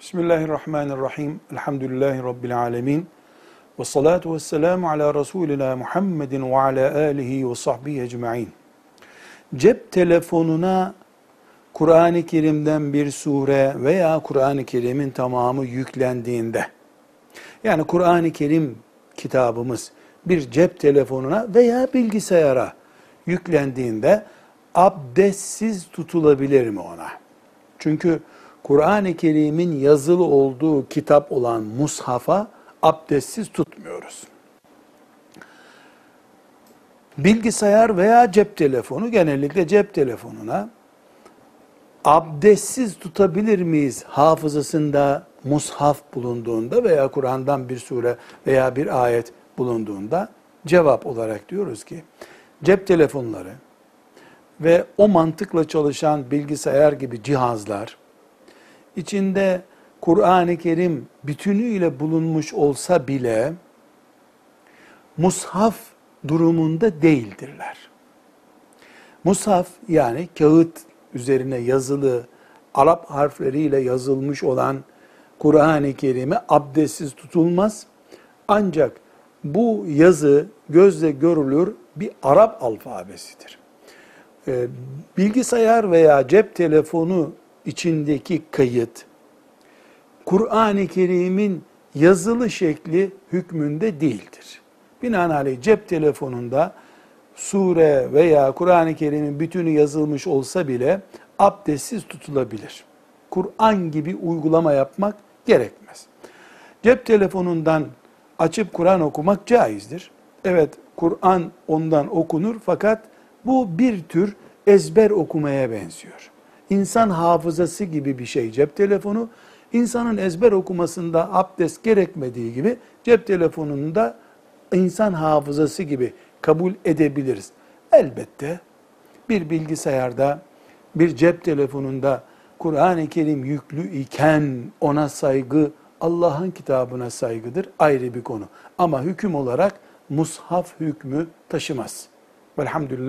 Bismillahirrahmanirrahim. Elhamdülillahi Rabbil alemin. Ve salatu ve selamu ala Resulina Muhammedin ve ala alihi ve sahbihi ecma'in. Cep telefonuna Kur'an-ı Kerim'den bir sure veya Kur'an-ı Kerim'in tamamı yüklendiğinde, yani Kur'an-ı Kerim kitabımız bir cep telefonuna veya bilgisayara yüklendiğinde abdestsiz tutulabilir mi ona? Çünkü Kur'an-ı Kerim'in yazılı olduğu kitap olan mushafa abdestsiz tutmuyoruz. Bilgisayar veya cep telefonu genellikle cep telefonuna abdestsiz tutabilir miyiz hafızasında mushaf bulunduğunda veya Kur'an'dan bir sure veya bir ayet bulunduğunda cevap olarak diyoruz ki cep telefonları ve o mantıkla çalışan bilgisayar gibi cihazlar içinde Kur'an-ı Kerim bütünüyle bulunmuş olsa bile mushaf durumunda değildirler. Mushaf yani kağıt üzerine yazılı Arap harfleriyle yazılmış olan Kur'an-ı Kerim'e abdestsiz tutulmaz. Ancak bu yazı gözle görülür bir Arap alfabesidir. Ee, bilgisayar veya cep telefonu içindeki kayıt, Kur'an-ı Kerim'in yazılı şekli hükmünde değildir. Binaenaleyh cep telefonunda sure veya Kur'an-ı Kerim'in bütünü yazılmış olsa bile abdestsiz tutulabilir. Kur'an gibi uygulama yapmak gerekmez. Cep telefonundan açıp Kur'an okumak caizdir. Evet, Kur'an ondan okunur fakat bu bir tür ezber okumaya benziyor. İnsan hafızası gibi bir şey cep telefonu. İnsanın ezber okumasında abdest gerekmediği gibi cep telefonunda insan hafızası gibi kabul edebiliriz. Elbette bir bilgisayarda, bir cep telefonunda Kur'an-ı Kerim yüklü iken ona saygı Allah'ın kitabına saygıdır ayrı bir konu. Ama hüküm olarak mushaf hükmü taşımaz. Velhamdülillah